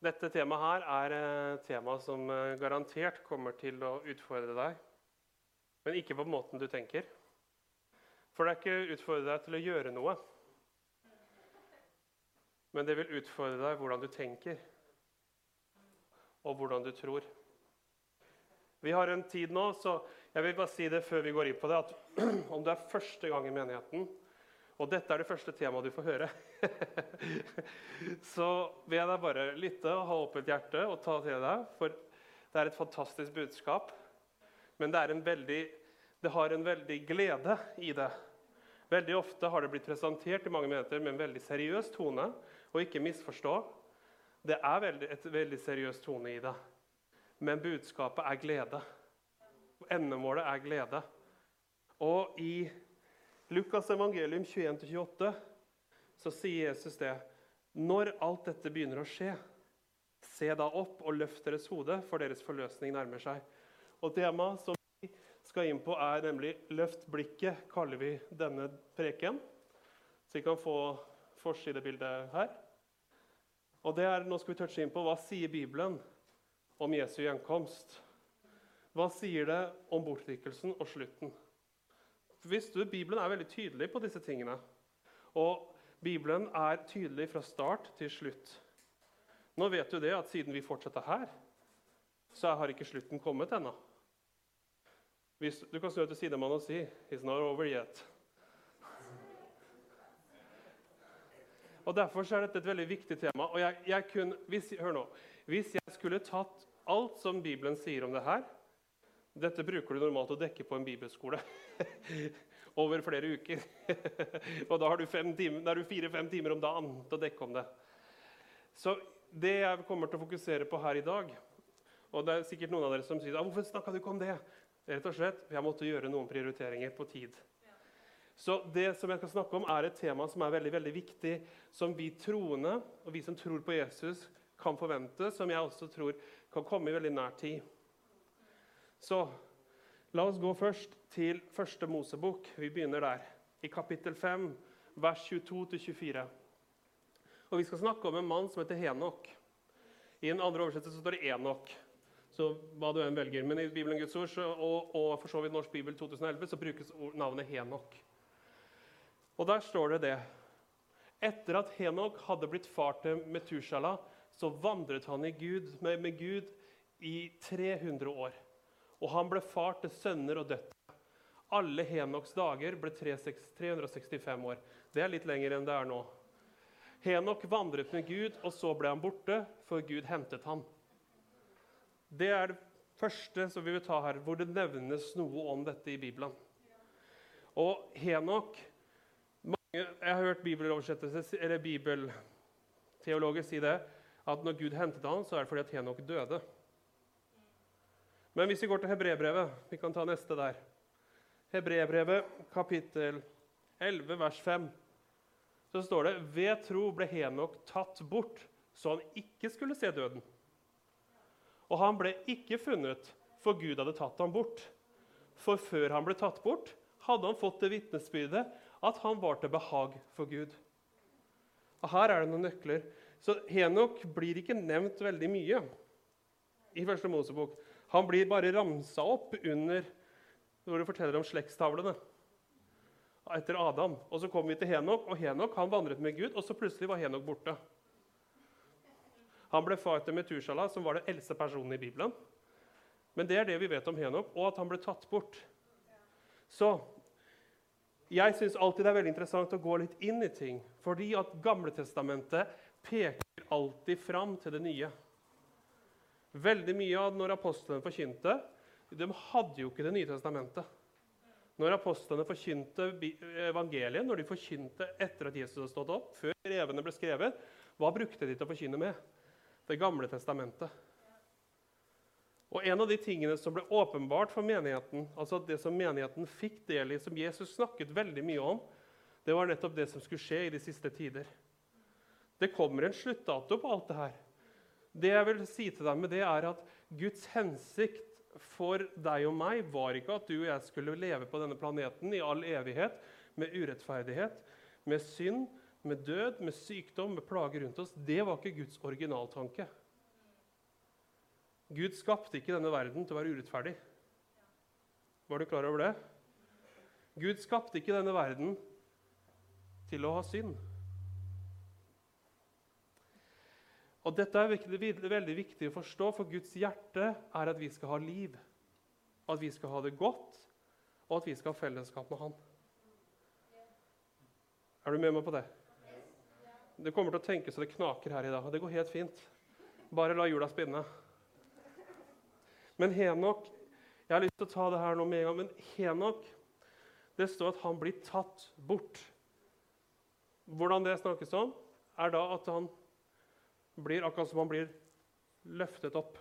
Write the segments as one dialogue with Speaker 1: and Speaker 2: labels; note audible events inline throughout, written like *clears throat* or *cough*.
Speaker 1: Dette temaet her er et tema som eh, garantert kommer til å utfordre deg. Men ikke på måten du tenker. For det er ikke utfordre deg til å gjøre noe. Men det vil utfordre deg hvordan du tenker, og hvordan du tror. Vi har en tid nå, så jeg vil bare si det før vi går inn på det, at *clears throat* om du er første gang i menigheten, og dette er det første temaet du får høre, *laughs* så vil jeg deg bare lytte og ha åpent hjerte og ta til deg, for det er et fantastisk budskap. Men det, veldig, det har en veldig glede i det. Veldig ofte har det blitt presentert i mange meter med en veldig seriøs tone. Og ikke misforstå, det er veldig, et veldig seriøs tone i det. Men budskapet er glede. Endemålet er glede. Og i Lukas evangelium 21-28 så sier Jesus det. Når alt dette begynner å skje, se da opp og løft deres hode, for deres forløsning nærmer seg. Og Temaet som vi skal inn på, er nemlig 'Løft blikket', kaller vi denne preken. Så vi kan få forsidebildet her. Og det er, Nå skal vi touche inn på hva sier Bibelen om Jesu gjenkomst. Hva sier det om bortrykkelsen og slutten? Visste du, Bibelen er veldig tydelig på disse tingene. Og Bibelen er tydelig fra start til slutt. Nå vet du det at siden vi fortsetter her, så har ikke slutten kommet ennå. Du kan snu til sidemannen og si 'It's not over yet'. Og Derfor er dette et veldig viktig tema. Og jeg, jeg kunne, hvis, hør nå, hvis jeg skulle tatt alt som Bibelen sier om det her, dette bruker du normalt å dekke på en bibelskole *laughs* over flere uker. *laughs* og da har du fire-fem timer om dagen til å dekke om det. Så det jeg kommer til å fokusere på her i dag Og det er sikkert noen av dere som sier ah, hvorfor snakka du ikke om det? Rett og slett, Jeg måtte gjøre noen prioriteringer på tid. Så det som jeg skal snakke om, er et tema som er veldig, veldig viktig, som vi troende og vi som tror på Jesus, kan forvente, som jeg også tror kan komme i veldig nær tid. Så la oss gå først til første Mosebok. Vi begynner der, i kapittel 5, vers 22-24. Og Vi skal snakke om en mann som heter Henok. I en andre oversettelse står det Enok. Så hva du enn velger. Men i Bibelen Guds ord og, og for så vidt Norsk Bibel 2011 så brukes navnet Henok. Og der står det det. Etter at Henok hadde blitt far til Metushala, så vandret han Gud, med, med Gud i 300 år og han ble far til sønner og døtre. Alle Henoks dager ble 365 år. Det er litt lenger enn det er nå. Henok vandret med Gud, og så ble han borte, for Gud hentet han. Det er det første som vi vil ta her, hvor det nevnes noe om dette i Bibelen. Og Henok Jeg har hørt bibelteologer si det, at når Gud hentet han, så er det fordi at Henok døde. Men hvis vi går til Hebrebrevet Vi kan ta neste der. Hebrebrevet kapittel 11, vers 5. Så står det ved tro ble Henok tatt bort, så han ikke skulle se døden. Og han ble ikke funnet, for Gud hadde tatt ham bort. For før han ble tatt bort, hadde han fått det vitnesbyrdet at han var til behag for Gud. Og Her er det noen nøkler. Så Henok blir ikke nevnt veldig mye i Første Mosebok. Han blir bare ramsa opp under når det forteller om slektstavlene etter Adam. Og Så kommer vi til Henok, og Henok han vandret med Gud, og så plutselig var Henok borte. Han ble far til Metushala, som var den eldste personen i Bibelen. Men det er det vi vet om Henok, og at han ble tatt bort. Så jeg syns alltid det er veldig interessant å gå litt inn i ting. Fordi at Gamletestamentet peker alltid fram til det nye. Veldig mye av når apostlene forkynte, de hadde jo ikke Det nye testamentet. Når apostlene forkynte evangeliet, når de forkynte etter at Jesus hadde stått opp, før brevene ble skrevet, hva brukte de til å forkynne med? Det gamle testamentet. Og En av de tingene som ble åpenbart for menigheten, altså det som menigheten fikk del i, som Jesus snakket veldig mye om, det var nettopp det som skulle skje i de siste tider. Det kommer en sluttdato på alt det her. Det jeg vil si til deg med det, er at Guds hensikt for deg og meg var ikke at du og jeg skulle leve på denne planeten i all evighet med urettferdighet, med synd, med død, med sykdom, med plager rundt oss. Det var ikke Guds originaltanke. Gud skapte ikke denne verden til å være urettferdig. Var du klar over det? Gud skapte ikke denne verden til å ha synd. Og Dette er veldig, veldig viktig å forstå, for Guds hjerte er at vi skal ha liv. At vi skal ha det godt, og at vi skal ha fellesskap med Han. Er du med meg på det? Det kommer til å tenke så det knaker her i dag. og Det går helt fint. Bare la hjula spinne. Men Henok Jeg har lyst til å ta det her nå med en gang. Men Henok, det står at han blir tatt bort. Hvordan det snakkes om, er da at han blir akkurat som han blir løftet opp.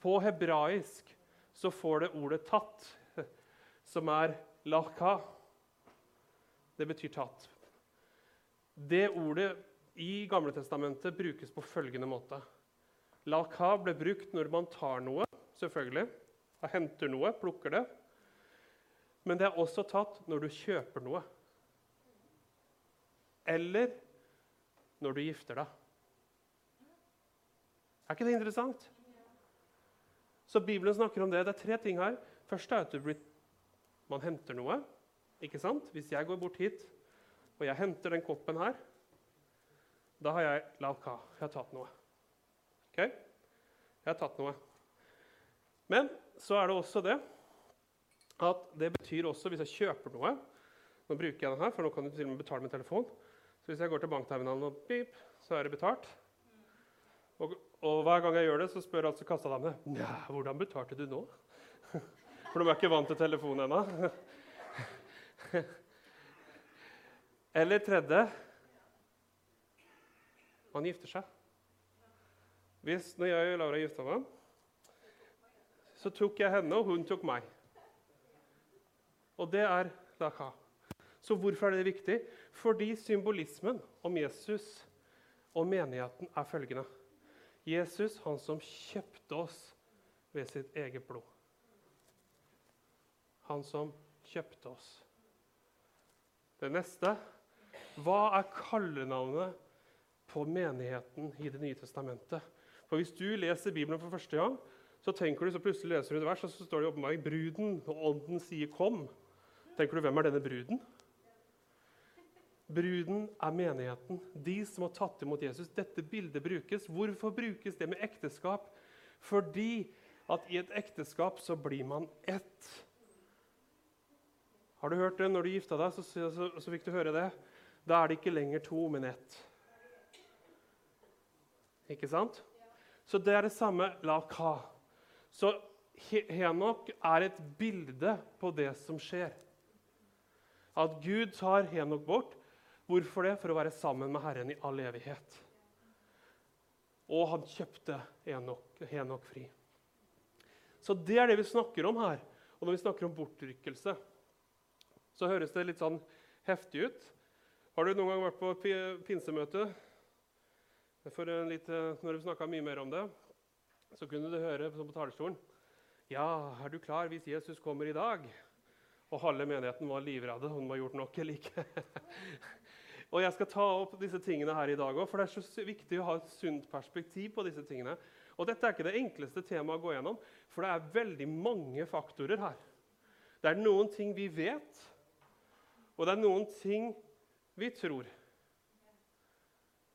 Speaker 1: På hebraisk så får det ordet 'tatt', som er 'laka'. Det betyr 'tatt'. Det ordet i Gamle Testamentet brukes på følgende måte. Laka ble brukt når man tar noe, selvfølgelig. Man henter noe, plukker det. Men det er også tatt når du kjøper noe. Eller når du gifter deg. Er ikke det interessant? Så Bibelen snakker om det. Det er tre ting her. Først er at blir, man henter noe. ikke sant? Hvis jeg går bort hit og jeg henter den koppen her, da har jeg lavka. Jeg har tatt noe. Ok? Jeg har tatt noe. Men så er det også det at det betyr også hvis jeg kjøper noe Nå bruker jeg den her, for nå kan du til og med betale med telefon. Så hvis jeg går til bankterminalen og pip, så er det betalt. Og, og, hver gang jeg gjør det, så spør altså kassadamene ja, 'Hvordan betalte du nå?' *laughs* For de er ikke vant til telefon ennå. *laughs* Eller tredje man gifter seg. Hvis når jeg og Laura gifta meg, så tok jeg henne, og hun tok meg. Og det er laka. Så hvorfor er det viktig? Fordi symbolismen om Jesus og menigheten er følgende. Jesus, han som kjøpte oss ved sitt eget blod. Han som kjøpte oss. Det neste Hva er kallenavnet på menigheten i Det nye testamentet? For Hvis du leser Bibelen for første gang, så tenker du, så plutselig leser du et vers, og så står det åpenbaring 'Bruden', og ånden sier 'kom'. Tenker du, hvem er denne bruden? Bruden er menigheten, de som har tatt imot Jesus. Dette bildet brukes. Hvorfor brukes det med ekteskap? Fordi at i et ekteskap så blir man ett. Har du hørt det når du gifta deg? Så, så, så, fikk du høre det. Da er det ikke lenger to, men ett. Ikke sant? Så det er det samme la ka. Så Henok er et bilde på det som skjer. At Gud tar Henok bort Hvorfor det? For å være sammen med Herren i all evighet. Og han kjøpte Henok, fri. Så det er det vi snakker om her. Og når vi snakker om bortrykkelse, så høres det litt sånn heftig ut. Har du noen gang vært på pinsemøte? For litt, når vi snakka mye mer om det, så kunne du høre på talerstolen Ja, er du klar hvis Jesus kommer i dag? Og halve menigheten var livredde. Hun var gjort nok eller ikke. *laughs* Og Jeg skal ta opp disse tingene her i dag òg, for det er så viktig å ha et sunt perspektiv på disse tingene. Og Dette er ikke det enkleste temaet å gå gjennom, for det er veldig mange faktorer her. Det er noen ting vi vet, og det er noen ting vi tror.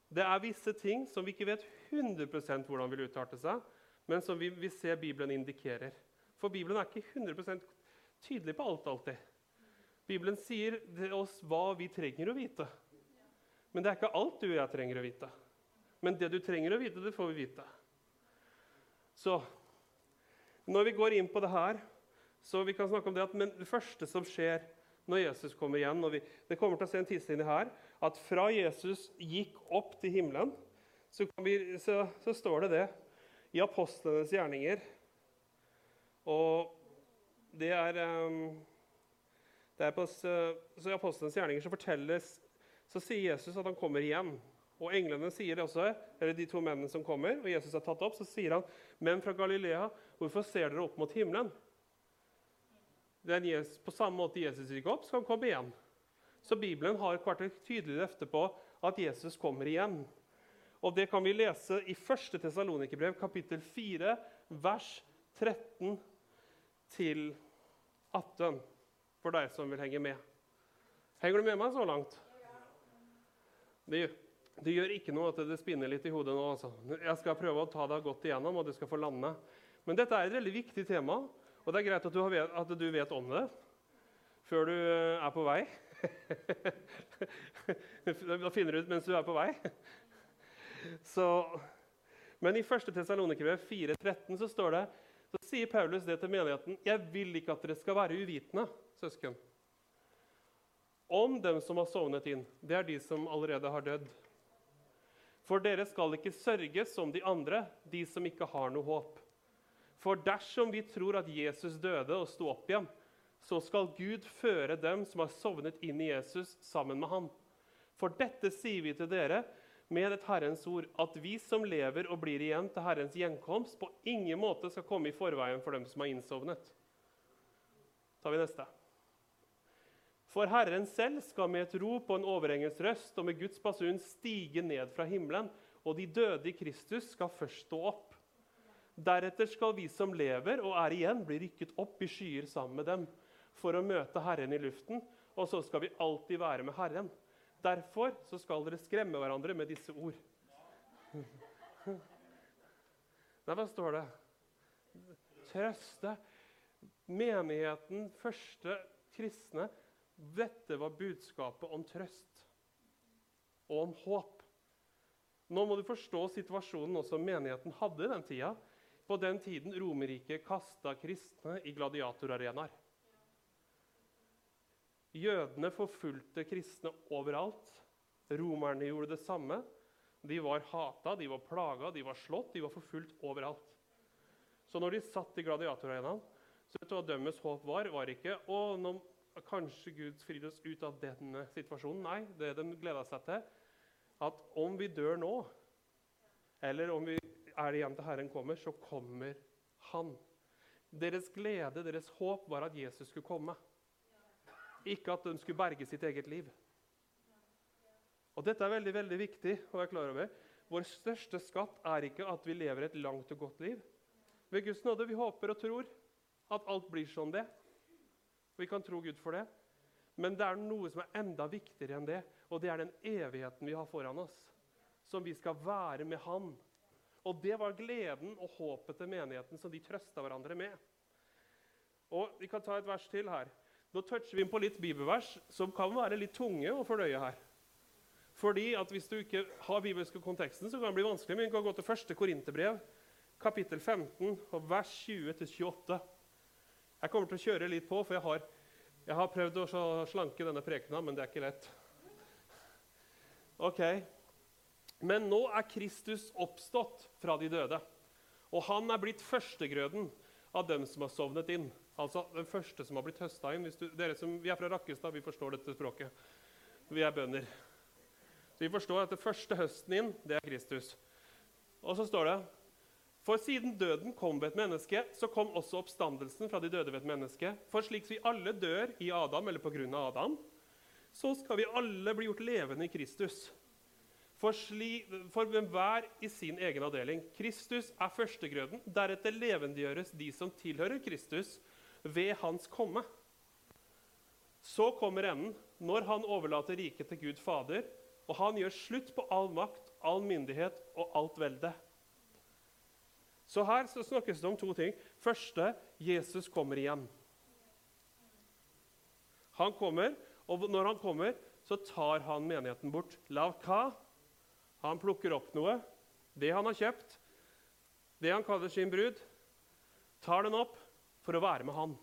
Speaker 1: Det er visse ting som vi ikke vet 100% hvordan vil utarte seg, men som vi, vi ser Bibelen indikerer. For Bibelen er ikke 100% tydelig på alt alltid. Bibelen sier oss hva vi trenger å vite. Men det er ikke alt du og jeg trenger å vite. Men det du trenger å vite, det får vi vite. Så når vi går inn på det her, så vi kan snakke om det at men det første som skjer når Jesus kommer igjen vi, Det kommer til å se en tidslinje her at fra Jesus gikk opp til himmelen, så, vi, så, så står det det i apostlenes gjerninger. Og det er, um, det er på, så I apostlenes gjerninger så fortelles så sier Jesus at han kommer igjen. Og englene sier det også, eller de to mennene som kommer, og Jesus er tatt opp, så sier han, 'Men fra Galilea, hvorfor ser dere opp mot himmelen?' Jesus, på samme måte Jesus gikk opp, skal han komme igjen. Så Bibelen har hvert et tydelig løfte på at Jesus kommer igjen. Og Det kan vi lese i 1. Tesalonikerbrev, kapittel 4, vers 13 til 18, for deg som vil henge med. Henger du med meg så langt? Det, det gjør ikke noe at det spinner litt i hodet nå. Altså. Jeg skal prøve å ta deg godt igjennom, og du skal få lande. Men dette er et veldig viktig tema, og det er greit at du, vet, at du vet om det før du eh, er på vei. *laughs* da finner du ut mens du er på vei. Så, men i 1. Tessalonikerbrev 4,13 så står det så sier Paulus det til menigheten. Jeg vil ikke at dere skal være uvitende, søsken. Om dem som har sovnet inn. Det er de som allerede har dødd. For dere skal ikke sørge som de andre, de som ikke har noe håp. For dersom vi tror at Jesus døde og sto opp igjen, så skal Gud føre dem som har sovnet inn i Jesus, sammen med ham. For dette sier vi til dere med et Herrens ord, at vi som lever og blir igjen til Herrens gjenkomst, på ingen måte skal komme i forveien for dem som har innsovnet. tar vi neste. For Herren selv skal med et rop og en overhengende røst og med Guds basun stige ned fra himmelen, og de døde i Kristus skal først stå opp. Deretter skal vi som lever og er igjen, bli rykket opp i skyer sammen med dem for å møte Herren i luften, og så skal vi alltid være med Herren. Derfor så skal dere skremme hverandre med disse ord. *laughs* Nei, hva står det? Trøste. Menigheten, første kristne, dette var budskapet om trøst og om håp. Nå må du forstå situasjonen også menigheten hadde i den tida. På den tiden Romerriket kasta kristne i gladiatorarenaer. Jødene forfulgte kristne overalt. Romerne gjorde det samme. De var hata, de var plaga, de var slått, de var forfulgt overalt. Så når de satt i gladiatorarenaen, så vet du hva dømmes håp var? var ikke å nå, kanskje Gud frir oss ut av denne situasjonen. Nei, det de gleda seg til, at om vi dør nå, eller om vi er igjen til Herren kommer, så kommer Han. Deres glede, deres håp, var at Jesus skulle komme. Ikke at de skulle berge sitt eget liv. Og Dette er veldig veldig viktig å være klar over. Vår største skatt er ikke at vi lever et langt og godt liv. Ved Guds nåde vi håper og tror at alt blir som det. Vi kan tro Gud for det. Men det er noe som er enda viktigere enn det, og det er den evigheten vi har foran oss. Som vi skal være med Han. Og det var gleden og håpet til menigheten som de trøsta hverandre med. Og Vi kan ta et vers til her. Nå toucher vi inn på litt bibelvers som kan være litt tunge å fordøye her. Fordi at Hvis du ikke har bibelske konteksten, så kan det bli vanskelig. Men vi kan gå til første Korinterbrev, kapittel 15, og vers 20-28. Jeg kommer til å kjøre litt på, for jeg har, jeg har prøvd å slanke denne prekena, men det er ikke lett. Ok. Men nå er Kristus oppstått fra de døde, og han er blitt førstegrøden av dem som har sovnet inn. Altså den første som har blitt høsta inn. Du, dere som, vi er fra Rakkestad, vi forstår dette språket. Vi er bønder. Så vi forstår at det første høsten inn, det er Kristus. Og så står det For siden døden kom ved et menneske, så kom også oppstandelsen fra de døde ved et menneske. For slik vi alle dør i Adam, eller på grunn av Adam, så skal vi alle bli gjort levende i Kristus. For, sli, for hver i sin egen avdeling. Kristus er førstegrøden. Deretter levendegjøres de som tilhører Kristus, ved hans komme. Så kommer enden, når han overlater riket til Gud Fader, og han gjør slutt på all makt, all myndighet og alt velde. Så her så snakkes det om to ting. Første Jesus kommer igjen. Han kommer, og når han kommer, så tar han menigheten bort. Lav hva? Han plukker opp noe, det han har kjøpt, det han kaller sin brud, tar den opp, for å være med han.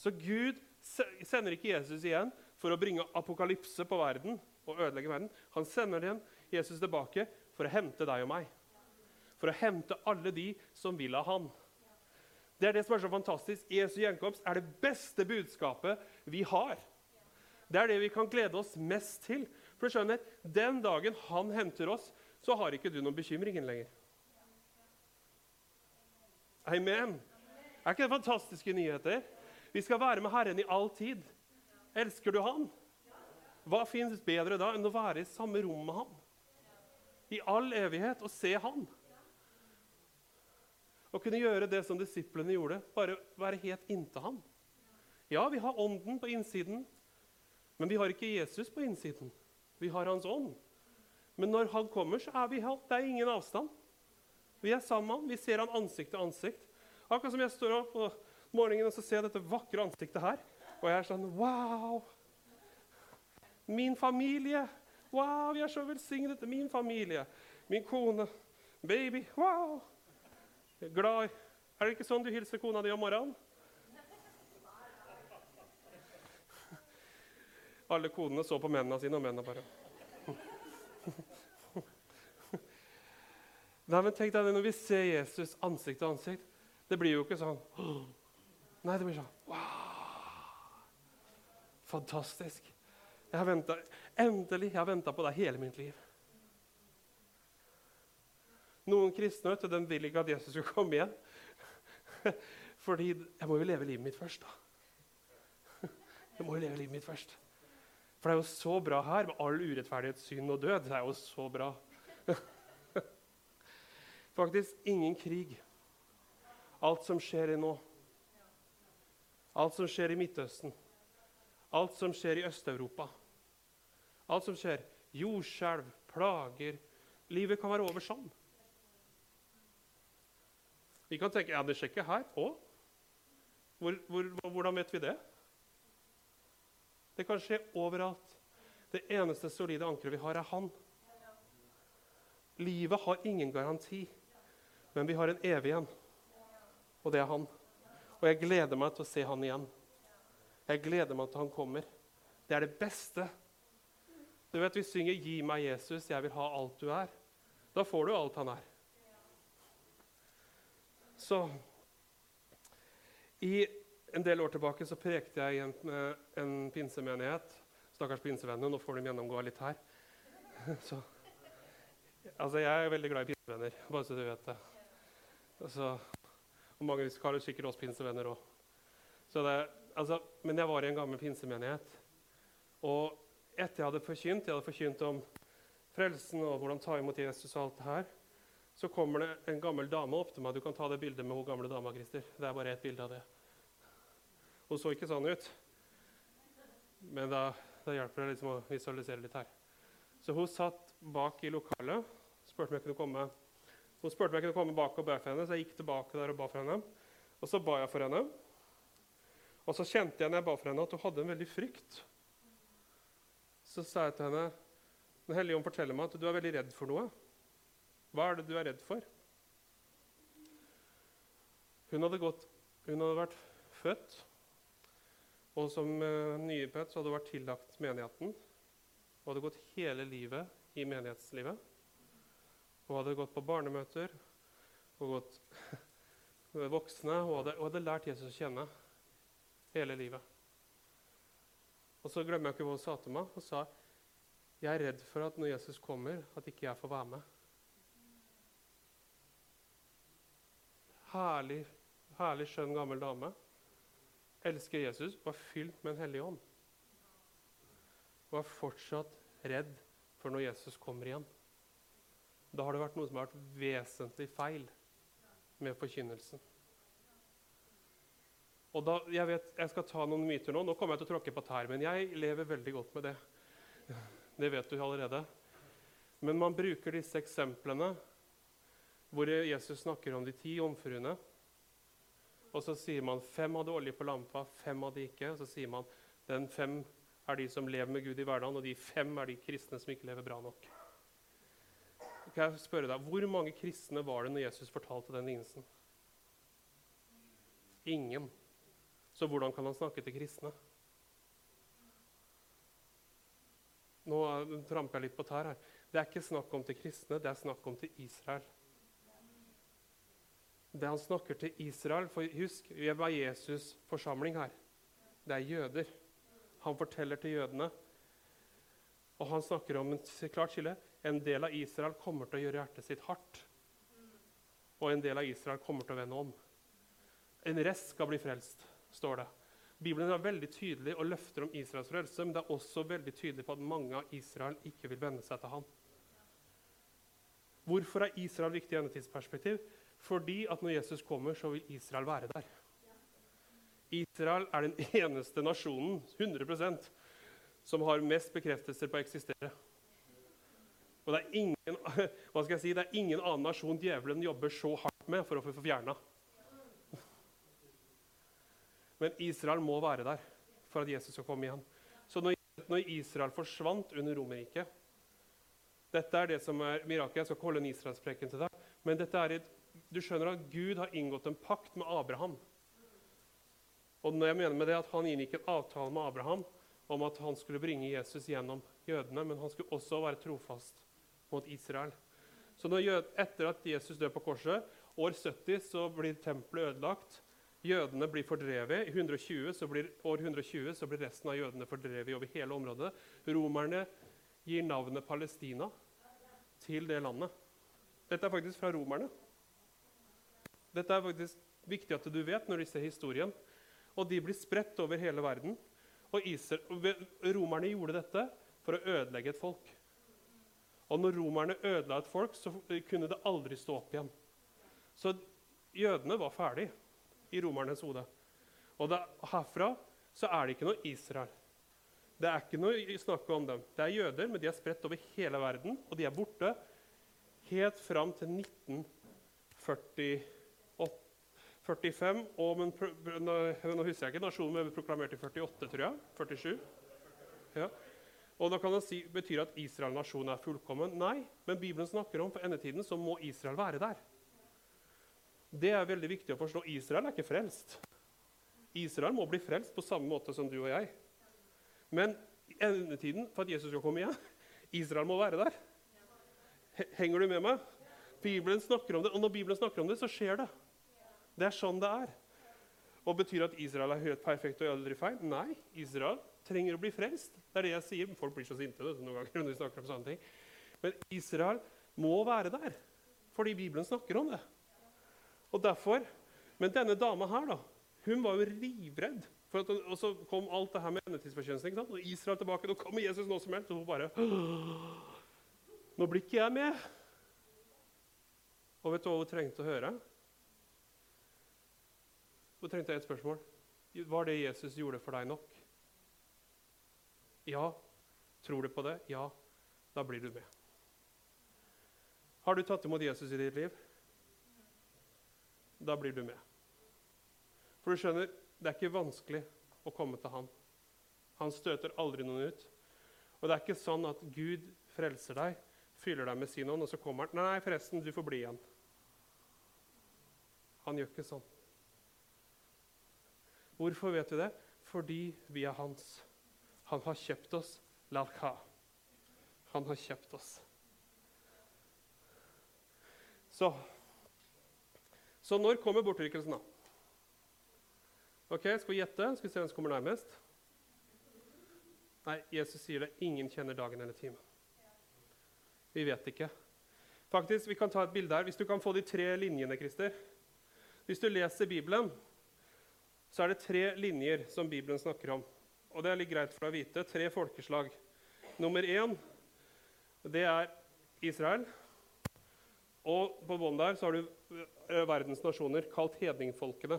Speaker 1: Så Gud sender ikke Jesus igjen for å bringe apokalypse på verden og ødelegge verden. Han sender igjen Jesus tilbake for å hente deg og meg. For å hente alle de som vil ha han. Det er det som er så fantastisk. Jesu gjenkomst er det beste budskapet vi har. Det er det vi kan glede oss mest til. For du skjønner, Den dagen han henter oss, så har ikke du noen bekymringer lenger. Amen. Er ikke det fantastiske nyheter? Vi skal være med Herren i all tid. Elsker du Han? Hva fins bedre da enn å være i samme rom med Han? I all evighet og se Han. Å kunne gjøre det som disiplene gjorde, bare være helt inntil Han. Ja, vi har Ånden på innsiden, men vi har ikke Jesus på innsiden. Vi har Hans ånd. Men når Han kommer, så er vi helt, Det er ingen avstand. Vi er sammen. Vi ser Han ansikt til ansikt. Akkurat som jeg står opp på morgenen og så ser jeg dette vakre ansiktet her. Og jeg er sånn Wow! Min familie. Wow, vi er så velsignet. Min familie. Min kone. Baby. Wow! Glad Er det ikke sånn du hilser kona di om morgenen? Alle konene så på mennene sine, og mennene bare Nei, men tenk deg det Når vi ser Jesus ansikt til ansikt, det blir jo ikke sånn Nei, det blir sånn Wow! Fantastisk. Jeg har ventet, endelig jeg har venta på deg hele mitt liv. Noen kristne vet du, de vil ikke at Jesus skal komme igjen. *laughs* Fordi jeg må jo leve livet mitt først, da. *laughs* Jeg må jo leve livet mitt først. For det er jo så bra her, med all urettferdighet, synd og død. Det er jo så bra. *laughs* Faktisk ingen krig. Alt som skjer i nå. Alt som skjer i Midtøsten. Alt som skjer i Øst-Europa. Alt som skjer. Jordskjelv, plager. Livet kan være over sånn. Vi kan tenke ja, det skjer ikke her òg. Hvor, hvor, hvordan vet vi det? Det kan skje overalt. Det eneste solide ankeret vi har, er Han. Livet har ingen garanti, men vi har en evig en, og det er Han. Og jeg gleder meg til å se Han igjen. Jeg gleder meg til Han kommer. Det er det beste. Du vet, Vi synger 'Gi meg Jesus, jeg vil ha alt du er'. Da får du alt han er. Så I en del år tilbake så prekte jeg i en, en pinsemenighet. Stakkars pinsevenner, nå får de gjennomgå litt her. *laughs* Så, altså, jeg er veldig glad i pinsevenner, bare så du vet det. Altså, og mange har sikkert oss pinsevenner òg. Altså, men jeg var i en gammel pinsemenighet. Og etter jeg hadde forkynt, jeg hadde forkynt om frelsen og hvordan ta imot Jesus og alt det her, så kommer det en gammel dame opp til meg. Du kan ta det bildet med hun gamle dama, Christer. Det er bare ett bilde av det. Hun så ikke sånn ut. Men da, da hjelper det liksom å visualisere litt her. Så hun satt bak i lokalet. spurte om jeg kunne komme. Hun spurte om jeg kunne komme bak og be for henne, så jeg gikk tilbake der og ba for henne. Og så ba jeg for henne. Og så kjente jeg når jeg ba for henne, at hun hadde en veldig frykt. Så sa jeg til henne Den hellige ånd forteller meg at du er veldig redd for noe. Hva er det du er redd for? Hun hadde, gått, hun hadde vært født, og som uh, hadde hun vært tillagt menigheten. Hun hadde gått hele livet i menighetslivet. Hun hadde gått på barnemøter og gått *laughs* voksne. Hun hadde, hun hadde lært Jesus å kjenne hele livet. Og så glemmer jeg ikke hva hun sa til meg. Hun sa jeg er redd for at når Jesus kommer, at ikke jeg får være med. Herlig, herlig skjønn, gammel dame. Elsker Jesus, var fylt med en hellig ånd. Og er fortsatt redd for når Jesus kommer igjen. Da har det vært noe som har vært vesentlig feil med forkynnelsen. Og da, Jeg vet, jeg skal ta noen myter nå. Nå kommer jeg til å tråkke på tær, men jeg lever veldig godt med det. Det vet du allerede. Men man bruker disse eksemplene hvor Jesus snakker om de ti jomfruene. Og så sier man fem hadde olje på lampa, fem hadde ikke. Og så sier man den fem er de som lever med Gud i hverdagen, og de fem er de kristne som ikke lever bra nok. Kan jeg spørre deg, Hvor mange kristne var det når Jesus fortalte den lignelsen? Ingen. Så hvordan kan han snakke til kristne? Nå tramper jeg litt på tær her. Det er ikke snakk om til kristne, det er snakk om til Israel. Det han snakker til Israel For husk, vi er Jesus' forsamling her. Det er jøder. Han forteller til jødene. Og han snakker om en klart skille. En del av Israel kommer til å gjøre hjertet sitt hardt. Og en del av Israel kommer til å vende om. En rest skal bli frelst, står det. Bibelen er veldig tydelig og løfter om Israels frelse, men det er også veldig tydelig på at mange av Israel ikke vil vende seg til ham. Hvorfor er Israel viktig i endetidsperspektiv? Fordi at når Jesus kommer, så vil Israel være der. Israel er den *laughs* eneste nasjonen 100% som har mest bekreftelser på å eksistere. Og det er ingen, *laughs* hva skal jeg si, det er ingen annen nasjon djevelen jobber så hardt med for å få fjerna. Men Israel må være der for at Jesus skal komme igjen. Så når, når Israel forsvant under Romerriket Dette er det som er mirakelet. Jeg skal ikke holde en israelspreken til deg. Men dette er et, du skjønner at Gud har inngått en pakt med Abraham. Og når jeg mener med det at Han inngikk en avtale med Abraham om at han skulle bringe Jesus gjennom jødene, men han skulle også være trofast mot Israel. Så når, etter at Jesus dør på korset, år 70, så blir tempelet ødelagt. Jødene blir fordrevet. I 120, så blir, år 120 så blir resten av jødene fordrevet over hele området. Romerne gir navnet Palestina til det landet. Dette er faktisk fra romerne. Dette er faktisk viktig at du vet når du ser historien. Og de blir spredt over hele verden. Og Israel, Romerne gjorde dette for å ødelegge et folk. Og når romerne ødela et folk, så kunne det aldri stå opp igjen. Så jødene var ferdige i romernes hode. Og da, herfra så er det ikke noe Israel. Det er ikke noe snakk om dem. Det er jøder, men de er spredt over hele verden, og de er borte helt fram til 1945. Og, men, nå husker jeg ikke, Nasjonen men proklamert i 48, tror jeg. 47. Ja. Og da kan man si, Betyr at Israel-nasjonen er fullkommen? Nei, men Bibelen snakker om for endetiden så må Israel være der. Det er veldig viktig å forstå. Israel er ikke frelst. Israel må bli frelst på samme måte som du og jeg. Men endetiden, for at Jesus skal komme igjen, *laughs* Israel må være der. Henger du med meg? Bibelen snakker om det, og når Bibelen snakker om det, så skjer det. Det er sånn det er. Og Betyr at Israel er helt perfekt og aldri feil? Nei. Israel trenger å bli frelst. Det er det jeg sier. Folk blir så sinte noen ganger når de snakker om sånne ting. Men Israel må være der fordi Bibelen snakker om det. Og derfor, Men denne dama her da, hun var jo livredd. For at, og så kom alt det her med endetidsforkjønnelse. Og Israel tilbake. Nå kommer Jesus nå som helst. Og hun bare Nå blir ikke jeg med. Og vet du hva hun trengte å høre? Hun trengte et spørsmål. Var det Jesus gjorde for deg nok? Ja. Tror du på det? Ja. Da blir du med. Har du tatt imot Jesus i ditt liv? da blir du med. For du skjønner, det er ikke vanskelig å komme til han. Han støter aldri noen ut. Og det er ikke sånn at Gud frelser deg, fyller deg med sin ånd, og så kommer han. Nei, forresten, du får bli igjen. Han gjør ikke sånn. Hvorfor vet vi det? Fordi vi er hans. Han har kjøpt oss. Larka. Han har kjøpt oss. Så så når kommer bortrykkelsen, da? Ok, Skal vi gjette? Skal vi se hvem som kommer nærmest? Nei, Jesus sier det. Ingen kjenner dagen eller timen. Vi vet ikke. Faktisk, Vi kan ta et bilde her. Hvis du kan få de tre linjene, Christer. Hvis du leser Bibelen, så er det tre linjer som Bibelen snakker om. Og det er litt greit for deg å vite. Tre folkeslag. Nummer én, det er Israel. Og på bånn der så har du Eh, verdens nasjoner, kalt hedningfolkene.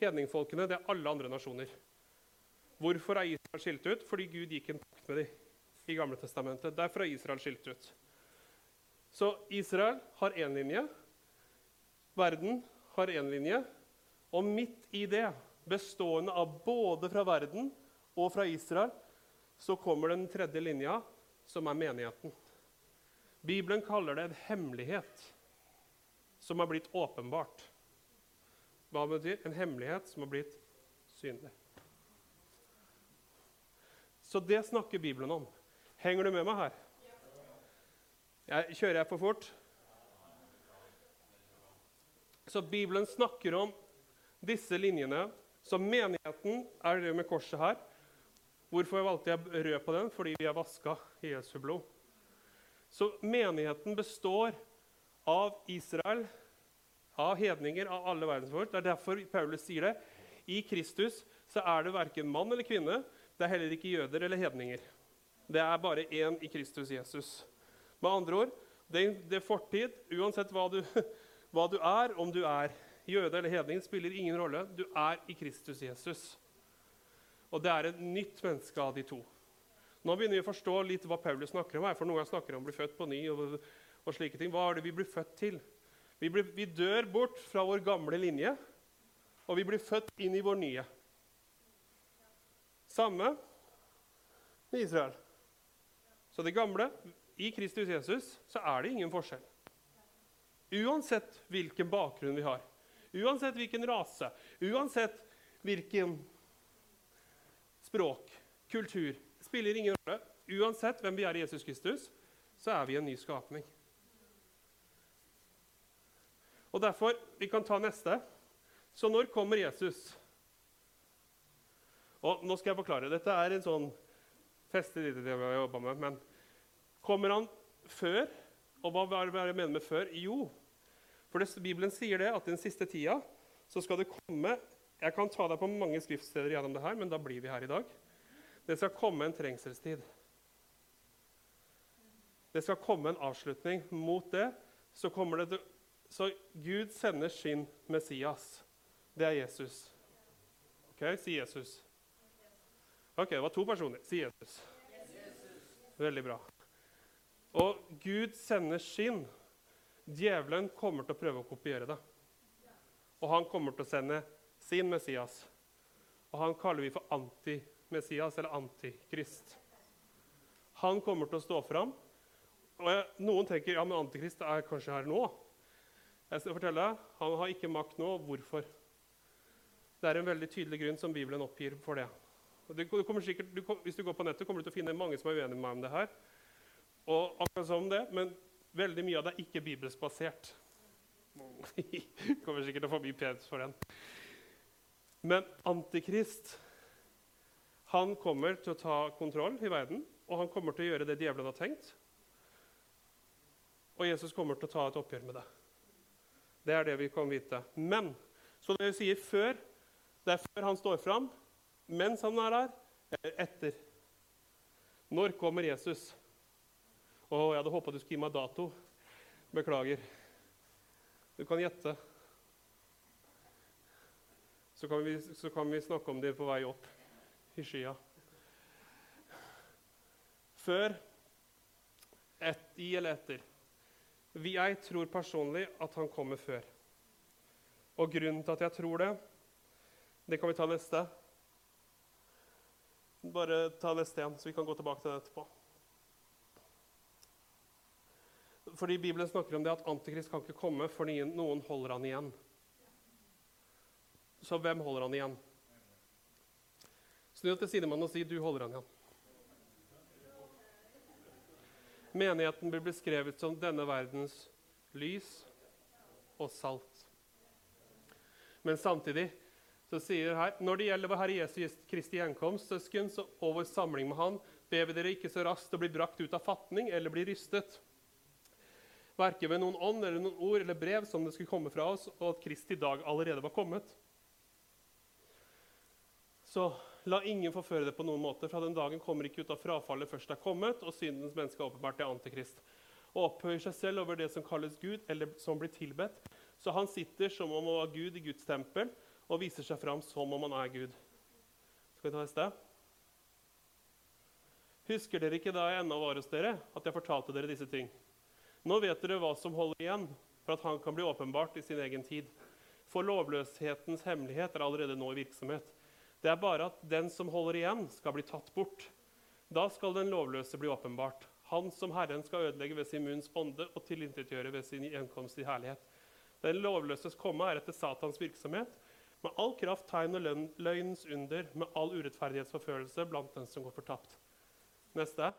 Speaker 1: Hedningfolkene det er alle andre nasjoner. Hvorfor er Israel skilt ut? Fordi Gud gikk en pakt med dem i Gamle Testamentet. Derfor er Israel skilt ut. Så Israel har én linje, verden har én linje, og midt i det, bestående av både fra verden og fra Israel, så kommer den tredje linja, som er menigheten. Bibelen kaller det en hemmelighet som har blitt åpenbart. Hva betyr en hemmelighet som har blitt synlig? Så det snakker Bibelen om. Henger du med meg her? Jeg, kjører jeg for fort? Så Bibelen snakker om disse linjene. Så menigheten er det med korset her. Hvorfor valgte jeg rød på den? Fordi vi er vaska i Jesu blod. Så menigheten består av Israel, av hedninger, av alle verdensfolk. Det er derfor Paulus sier det. I Kristus så er det verken mann eller kvinne. Det er heller ikke jøder eller hedninger. Det er bare én i Kristus Jesus. Med andre ord, det er fortid. Uansett hva du, *laughs* hva du er, om du er jøde eller hedning, spiller ingen rolle. Du er i Kristus Jesus. Og det er et nytt menneske av de to. Nå begynner vi å forstå litt hva Paulus snakker om. her, for Noen ganger snakker om å bli født på ny. og, og slike ting. Hva er det vi blir født til? Vi, blir, vi dør bort fra vår gamle linje, og vi blir født inn i vår nye. Samme med Israel. Så det gamle I Kristus Jesus så er det ingen forskjell. Uansett hvilken bakgrunn vi har, uansett hvilken rase, uansett hvilken språk, kultur spiller ingen rolle. Uansett hvem vi er i Jesus Kristus, så er vi en ny skapning. Og derfor, Vi kan ta neste. Så når kommer Jesus? Og nå skal jeg forklare. Dette er en sånn feste lite det vi har jobba med. Men kommer han før? Og hva er det jeg mener med før? Jo, for det, Bibelen sier det at den siste tida så skal det komme Jeg kan ta deg på mange skriftsteder gjennom det her, men da blir vi her i dag. Det skal komme en trengselstid. Det skal komme en avslutning. Mot det så kommer det Så Gud sender sin Messias. Det er Jesus. Ok, Si Jesus. Ok, Det var to personer. Si Jesus. Veldig bra. Og Gud sender sin. Djevelen kommer til å prøve å kopiere det. Og han kommer til å sende sin Messias. Og han kaller vi for anti-Messias. Messias eller Antikrist. Han kommer til å stå fram. Og jeg, noen tenker ja, men Antikrist er kanskje her nå. Jeg skal fortelle deg, Han har ikke makt nå. Hvorfor? Det er en veldig tydelig grunn som Bibelen oppgir for det. Du sikkert, du, hvis du går på nettet, kommer du til å finne mange som er uenige med meg om det her. Og akkurat som det, Men veldig mye av det er ikke bibelsk basert. *laughs* kommer sikkert til å få mye pent for den. Men Antikrist han kommer til å ta kontroll i verden, og han kommer til å gjøre det djevelen har tenkt. Og Jesus kommer til å ta et oppgjør med det. Det er det vi kan vite. Men så det vi sier før, det er før han står fram, mens han er der, eller etter. Når kommer Jesus? Å, jeg hadde håpa du skulle gi meg dato. Beklager. Du kan gjette. Så kan, vi, så kan vi snakke om det på vei opp i skya. Før, et, i eller etter. Jeg tror personlig at han kommer før. Og grunnen til at jeg tror det, det kan vi ta neste. Bare ta neste igjen, så vi kan gå tilbake til det etterpå. Fordi Bibelen snakker om det at Antikrist kan ikke komme fordi noen holder han igjen. Så hvem holder han igjen? Snu deg til sidemannen og si 'du holder han igjen'. Menigheten blir beskrevet som denne verdens lys og salt. Men samtidig så sier her når det gjelder vår Herre Jesu Kristi gjenkomst søsken, og vår samling med Han, ber vi dere ikke så raskt å bli brakt ut av fatning eller bli rystet. Verken ved noen ånd eller noen ord eller brev som det skulle komme fra oss, og at Kristi dag allerede var kommet. Så La ingen forføre det på noen måte. Fra den dagen kommer ikke ut av frafallet først er kommet, og syndens menneske er åpenbart er antikrist. Og opphøyer seg selv over det som kalles Gud, eller som blir tilbedt. Så han sitter som om han var Gud i Guds tempel, og viser seg fram som om han er Gud. Skal vi ta neste? Husker dere ikke da jeg ennå var hos dere, at jeg fortalte dere disse ting? Nå vet dere hva som holder igjen for at han kan bli åpenbart i sin egen tid. For lovløshetens hemmelighet er allerede nå i virksomhet. Det er bare at den som holder igjen, skal bli tatt bort. Da skal den lovløse bli åpenbart. Han som Herren skal ødelegge ved sin munns ånde og tilintetgjøre ved sin gjenkomst i herlighet. Den lovløses komme er etter Satans virksomhet, med all kraft, tegn og løgnens under, med all urettferdighetsforfølelse blant den som går fortapt. Neste.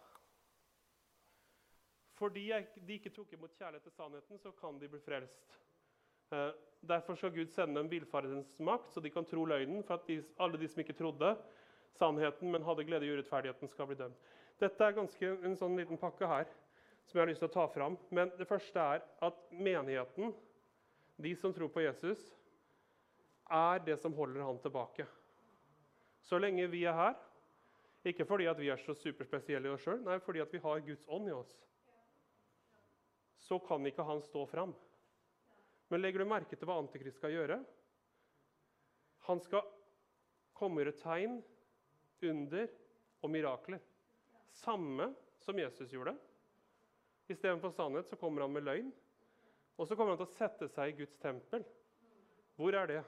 Speaker 1: Fordi de ikke tok imot kjærlighet til sannheten, så kan de bli frelst. Eh, derfor skal Gud sende dem villfaredens makt, så de kan tro løgnen, for at de, alle de som ikke trodde sannheten, men hadde glede i urettferdigheten, skal bli dømt. Dette er ganske en sånn liten pakke her som jeg har lyst til å ta fram. Men det første er at menigheten, de som tror på Jesus, er det som holder han tilbake. Så lenge vi er her, ikke fordi at vi er så superspesielle i oss sjøl, nei, fordi at vi har Guds ånd i oss, så kan ikke han stå fram. Men legger du merke til hva Antikrist skal gjøre? Han skal komme med tegn, under og mirakler. Samme som Jesus gjorde. Istedenfor sannhet så kommer han med løgn. Og så kommer han til å sette seg i Guds tempel. Hvor er det?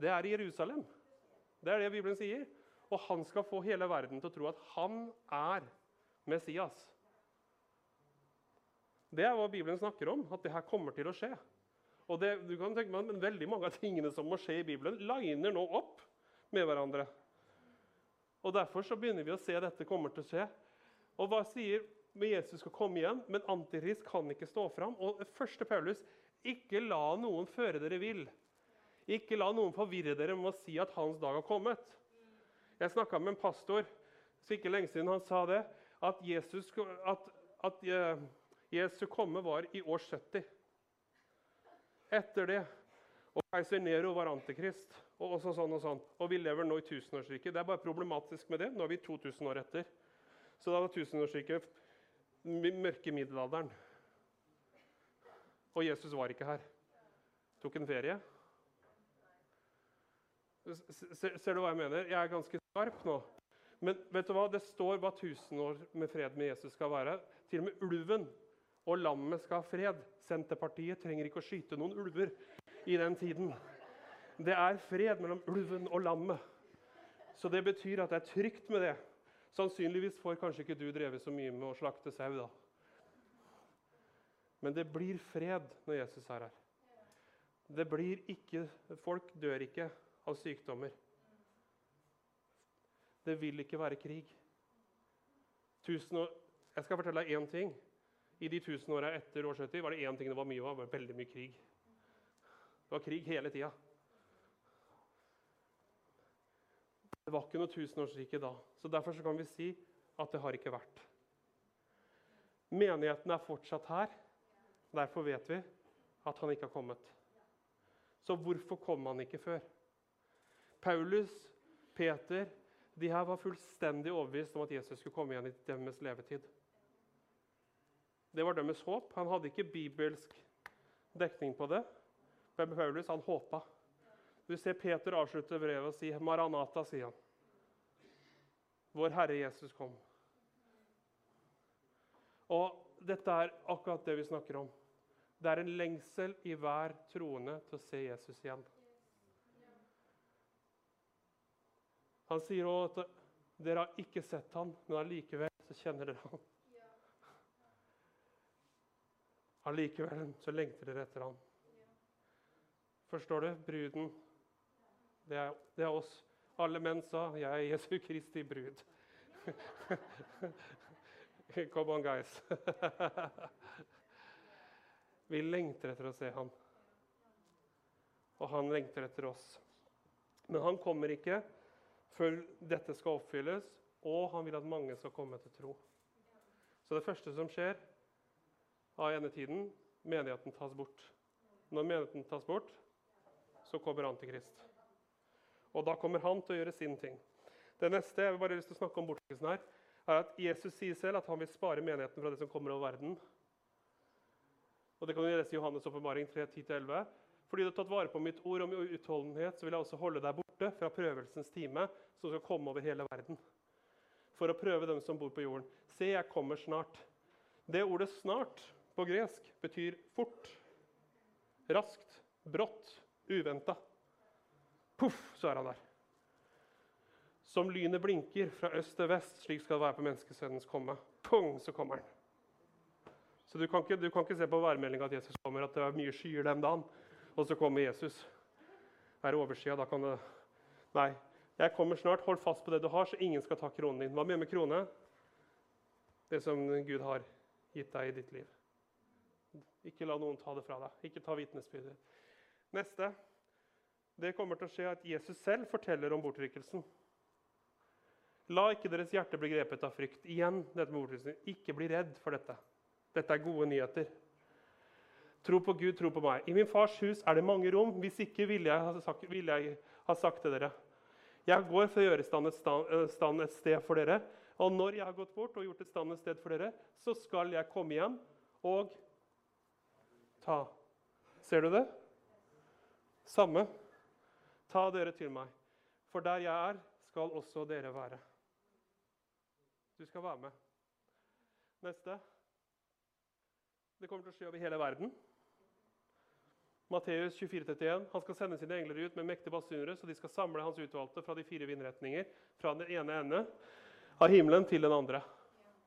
Speaker 1: Det er i Jerusalem. Det er det Bibelen sier. Og han skal få hele verden til å tro at han er Messias. Det er hva Bibelen snakker om, at det her kommer til å skje. Og det, du kan tenke meg, men Veldig mange av tingene som må skje i Bibelen, liner nå opp med hverandre. Og Derfor så begynner vi å se at dette kommer til å skje. Og hva sier men Jesus skal komme igjen, men Antikrist kan ikke stå fram. Og første Paulus, ikke la noen føre dere vill. Ikke la noen forvirre dere med å si at hans dag har kommet. Jeg snakka med en pastor så ikke lenge siden. Han sa det, at Jesus, at, at uh, Jesu komme var i år 70. Etter det og keiser Nero var antikrist. Og også sånn og sånn. Og vi lever nå i tusenårsriket. Det er bare problematisk med det. Nå er vi 2000 år etter. Så da var tusenårsriket mørke middelalderen. Og Jesus var ikke her. Tok en ferie. Ser, ser, du hva jeg mener? Jeg er ganske skarp nå. Men vet du hva? det står hva tusen år med fred med Jesus skal være. Til og med ulven og lammet skal ha fred. Senterpartiet trenger ikke å skyte noen ulver i den tiden. Det er fred mellom ulven og lammet. Så det betyr at det er trygt med det. Sannsynligvis får kanskje ikke du drevet så mye med å slakte sau, da. Men det blir fred når Jesus er her. Det blir ikke, Folk dør ikke av sykdommer. Det vil ikke være krig. År, jeg skal fortelle deg én ting. I de tusen åra etter år 70 var det én ting det var mye av. veldig mye krig. Det var krig hele tida. Det var ikke noe tusenårsrike da. Så Derfor så kan vi si at det har ikke vært. Menigheten er fortsatt her. Derfor vet vi at han ikke har kommet. Så hvorfor kom han ikke før? Paulus, Peter, de her var fullstendig overbevist om at Jesus skulle komme igjen i deres levetid. Det var deres håp. Han hadde ikke bibelsk dekning på det. Men Paulus han håpa. Du ser Peter avslutte brevet og si 'Maranata', sier han. Vår Herre Jesus kom. Og dette er akkurat det vi snakker om. Det er en lengsel i hver troende til å se Jesus igjen. Han sier òg at dere har ikke sett ham, men allikevel kjenner dere ham. Allikevel så lengter dere etter ham. Forstår du? Bruden det er, det er oss. Alle menn sa 'Jeg er Jesu Kristi brud'. *laughs* Come on, guys. *laughs* Vi lengter etter å se ham. Og han lengter etter oss. Men han kommer ikke før dette skal oppfylles, og han vil at mange skal komme til tro. Så det første som skjer av enetiden. menigheten tas bort. Når menigheten tas bort, så kommer Antikrist. Og da kommer han til å gjøre sin ting. Det neste jeg vil bare lyst til å snakke om her, er at Jesus sier selv at han vil spare menigheten fra det som kommer over verden. Og Det kan du lese i Johannes' åpenbaring 3.10-11. Fordi du har tatt vare på mitt ord om utholdenhet, så vil jeg også holde deg borte fra prøvelsens time som skal komme over hele verden. For å prøve dem som bor på jorden. Se, jeg kommer snart. Det ordet 'snart' på gresk betyr fort, raskt, brått, uventa. Poff, så er han der. Som lynet blinker fra øst til vest, slik skal det være på menneskesønnens komme. Pung, så kommer han. Så du kan ikke, du kan ikke se på værmeldinga at Jesus kommer, at det er mye skyer den dagen, og så kommer Jesus. Er det overskya, da kan det Nei. Jeg kommer snart. Hold fast på det du har, så ingen skal ta kronen din. Hva mener med krone? Det som Gud har gitt deg i ditt liv. Ikke la noen ta det fra deg. Ikke ta vitnesbyrder. Neste. Det kommer til å skje at Jesus selv forteller om bortrykkelsen. La ikke deres hjerte bli grepet av frykt. Igjen, dette med bortrykkelsen. Ikke bli redd for dette. Dette er gode nyheter. Tro på Gud, tro på meg. I min fars hus er det mange rom. Hvis ikke ville jeg sagt, ville jeg ha sagt til dere. Jeg går for å gjøre stand et, stand, stand et sted for dere. Og når jeg har gått bort og gjort et stand et sted for dere, så skal jeg komme igjen og ta. Ser du det? Samme. Ta dere til meg. For der jeg er, skal også dere være. Du skal være med. Neste. Det kommer til å skje over hele verden. Matteus 24, 31. Han skal sende sine engler ut med mektige basunere, så de skal samle hans utvalgte fra de fire vindretninger, fra den ene ende av himmelen til den andre.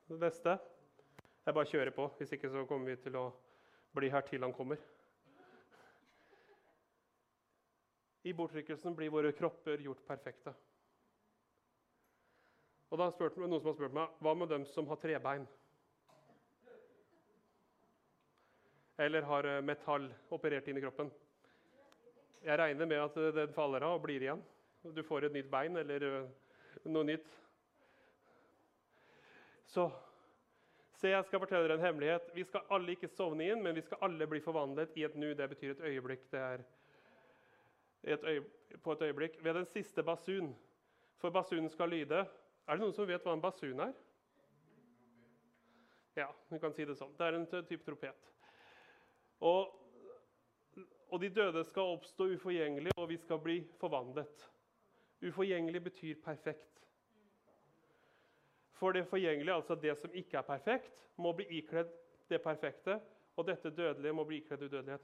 Speaker 1: Det neste. Jeg bare kjører på, hvis ikke så kommer vi til å bli her til han kommer. I bortrykkelsen blir våre kropper gjort perfekte. Og da har noen som har spurt meg hva med dem som har trebein? Eller har eh, metall operert inn i kroppen? Jeg regner med at eh, den faller av og blir igjen. Du får et nytt bein eller eh, noe nytt. Så Se, jeg skal fortelle dere en hemmelighet. Vi skal alle ikke sovne inn, men vi skal alle bli forvandlet i et nu. Det betyr et øyeblikk. Det er et øyeblikk, på et øyeblikk. Ved den siste basun. For basunen skal lyde. Er det noen som vet hva en basun er? Ja, vi kan si det sånn. Det er en type tropet. Og, og de døde skal oppstå uforgjengelig, og vi skal bli forvandlet. Uforgjengelig betyr perfekt. For det forgjengelige, altså det som ikke er perfekt, må bli ikledd det perfekte. Og dette dødelige må bli ikledd udødelighet.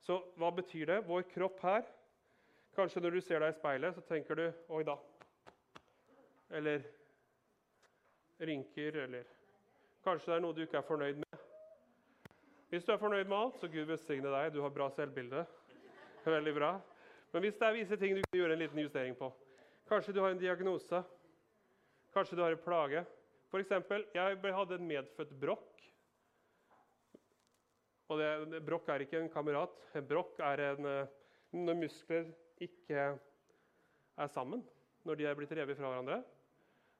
Speaker 1: Så hva betyr det? Vår kropp her Kanskje når du ser deg i speilet, så tenker du 'oi da'. Eller rynker, eller Kanskje det er noe du ikke er fornøyd med. Hvis du er fornøyd med alt, så Gud velsigne deg. Du har bra selvbilde. *laughs* Veldig bra. Men hvis det er visse ting du kan gjøre en liten justering på Kanskje du har en diagnose. Kanskje du har en plage. F.eks. jeg hadde en medfødt brokk. Og det, brokk er ikke en kamerat. Brokk er en, eh, når muskler ikke er sammen. Når de er blitt revet fra hverandre.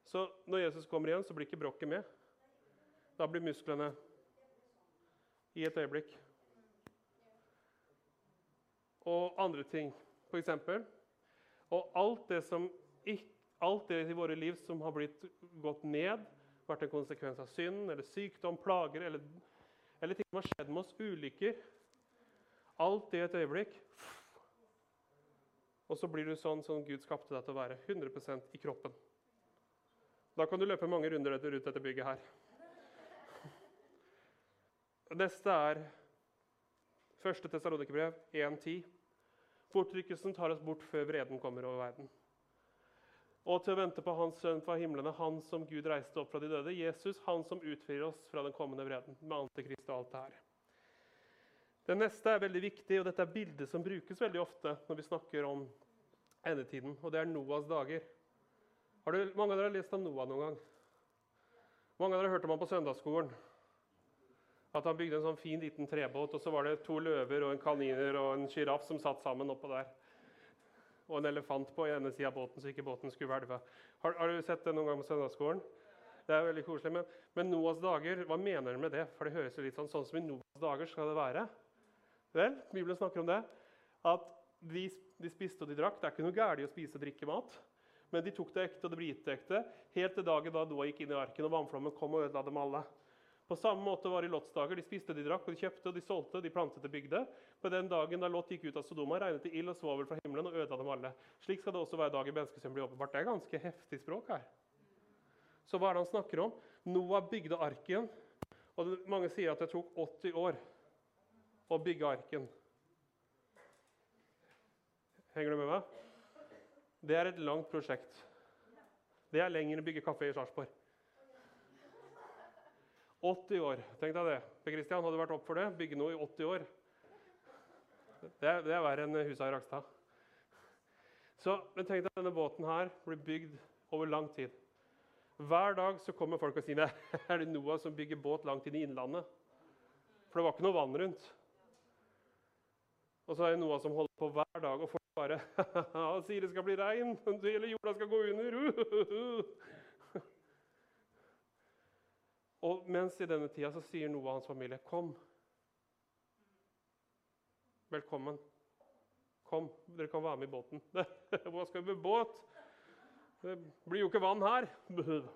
Speaker 1: Så når Jesus kommer igjen, så blir ikke brokket med. Da blir musklene i et øyeblikk. Og andre ting, f.eks. Og alt det, som, alt det i våre liv som har blitt gått ned, vært en konsekvens av synd eller sykdom, plager eller, eller ting som har skjedd med oss, ulykker Alt det i et øyeblikk. Og så blir du sånn som Gud skapte deg til å være. 100% i kroppen. Da kan du løpe mange runder rundt dette bygget her. Neste er 1. Tessalonikerbrev 1.10. Fortrykkelsen tar oss bort før vreden kommer over verden. Og til å vente på Hans sønn fra himlene, han som Gud reiste opp fra de døde, Jesus, han som utfrir oss fra den kommende vreden, med antikrist og alt det her. Det neste er veldig viktig, og dette er bildet som brukes veldig ofte når vi snakker om endetiden, og det er Noas dager. Har du, mange av dere har lest om Noah noen gang? Mange av dere har hørt om ham på søndagsskolen. At han bygde en sånn fin liten trebåt, og så var det to løver og en kaniner og en sjiraff som satt sammen oppå der. Og en elefant på ene sida av båten, så ikke båten skulle hvelve. Har, har, du sett det noen gang på søndagsskolen? Det er veldig koselig. Men, men, Noas dager, hva mener du med det? For det høres jo litt sånn, sånn som i Noas dager skal det være. Vel, Bibelen snakker om det. At de, de spiste og de drakk. Det er ikke noe galt å spise og drikke mat. Men de tok det ekte, og det ble gitt ekte, helt til dagen da Noah gikk inn i arken, og vannflommen kom og ødela dem alle. På samme måte var det i Lots dager. De spiste, de drakk, og de kjøpte, og de solgte, de plantet og bygde. På den dagen da Lot gikk ut av Sodoma, regnet det ild og svovel fra himmelen og ødela dem alle. Slik skal det også være dagen menneskesønnen blir åpenbart. Det er ganske heftig språk her. Så hva er det han snakker om? Noah bygde arken. Og mange sier at det tok 80 år å bygge arken. Henger du med meg? Det er et langt prosjekt. Det er lenger enn å bygge kafé i Sarpsborg. 80 år. Tenk deg det. Per Kristian, hadde du vært opp for det? Bygge noe i 80 år. Det er, det er verre enn husa i Rakstad. Så, men tenk deg denne båten her blir bygd over lang tid. Hver dag så kommer folk og sier "Nei, *laughs* er det Noah som bygger båt langt inn i innlandet. For det var ikke noe vann rundt. Og så er det Noah som holder på hver dag, og folk bare *laughs* sier det skal bli regn, hele jorda skal gå under. Og mens i denne tida så sier Noah av hans familie, 'Kom. Velkommen. Kom, dere kan være med i båten.' *laughs* 'Hva skal vi med båt? Det blir jo ikke vann her.' *laughs*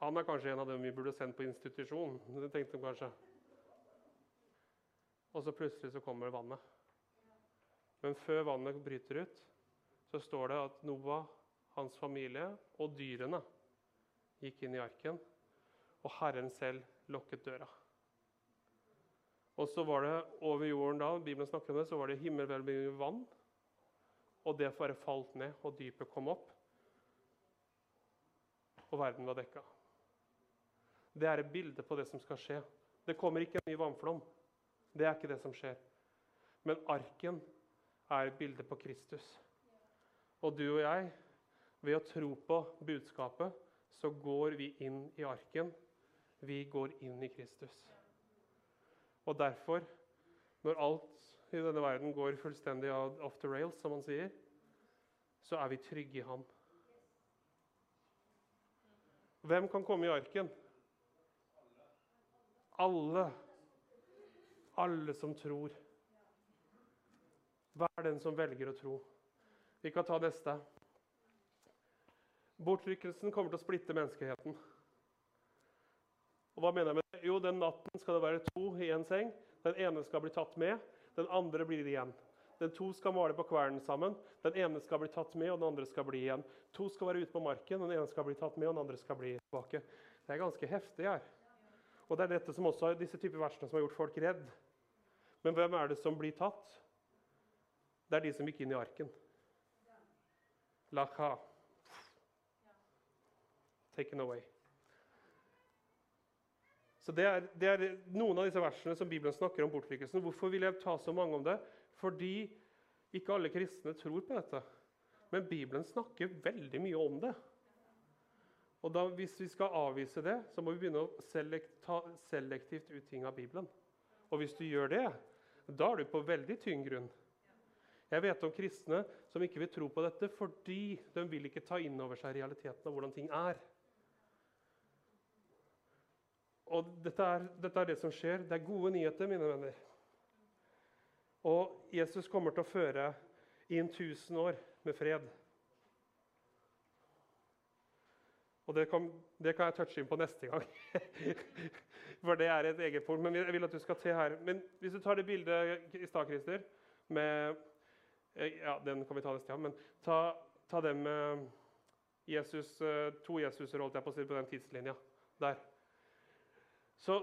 Speaker 1: Han er kanskje en av dem vi burde sendt på institusjon. Det tenkte de kanskje. Og så plutselig så kommer vannet. Men før vannet bryter ut, så står det at Noah, hans familie og dyrene gikk inn i arken, og Herren selv lukket døra. Og så var det over jorden da, Bibelen snakker om det, så var det himmelhvelvende vann. Og det bare falt ned, og dypet kom opp. Og verden var dekka. Det er et bilde på det som skal skje. Det kommer ikke en ny vannflom. Det er ikke det som skjer. Men arken er et bilde på Kristus. Og du og jeg, ved å tro på budskapet, så går vi inn i arken. Vi går inn i Kristus. Og derfor, når alt i denne verden går fullstendig off the rails, som man sier, så er vi trygge i ham. Hvem kan komme i arken? Alle. Alle som tror. Hver den som velger å tro. Vi kan ta neste. Bortrykkelsen kommer til å splitte menneskeheten. Og hva mener jeg med det? Jo, Den natten skal det være to i en seng. Den ene skal bli tatt med, den andre blir igjen. Den to skal male på kvernen sammen. Den ene skal bli tatt med, og den andre skal bli igjen. To skal være ute på marken, den ene skal bli tatt med, og den andre skal bli tilbake. Det er ganske heftig her. Og det er dette som også disse typer versene som har gjort folk redd. Men hvem er det som blir tatt? Det er de som gikk inn i arken. Lacha. Taken away. Så det er, det er, noen av disse versene som Bibelen snakker om bortrykkelsen. Hvorfor vil jeg ta så mange om det? Fordi ikke alle kristne tror på dette. Men Bibelen snakker veldig mye om det. Og da, Hvis vi skal avvise det, så må vi begynne å selekt, ta selektivt ut ting av Bibelen. Og hvis du gjør det, da er du på veldig tynn grunn. Jeg vet om kristne som ikke vil tro på dette fordi de vil ikke ta inn over seg realiteten av hvordan ting er. Og dette er, dette er det som skjer. Det er gode nyheter, mine venner. Og Jesus kommer til å føre inn 1000 år med fred. Og det kan, det kan, jeg touche inn på neste gang. *laughs* For det er et eget punkt. Men jeg vil at du skal til her. Men hvis du tar det bildet i stad, Christer, med eh, Ja, den kan vi ta neste gang. Men ta, ta det med Jesus, eh, to Jesuser holdt jeg på å si, på den tidslinja. Der. Så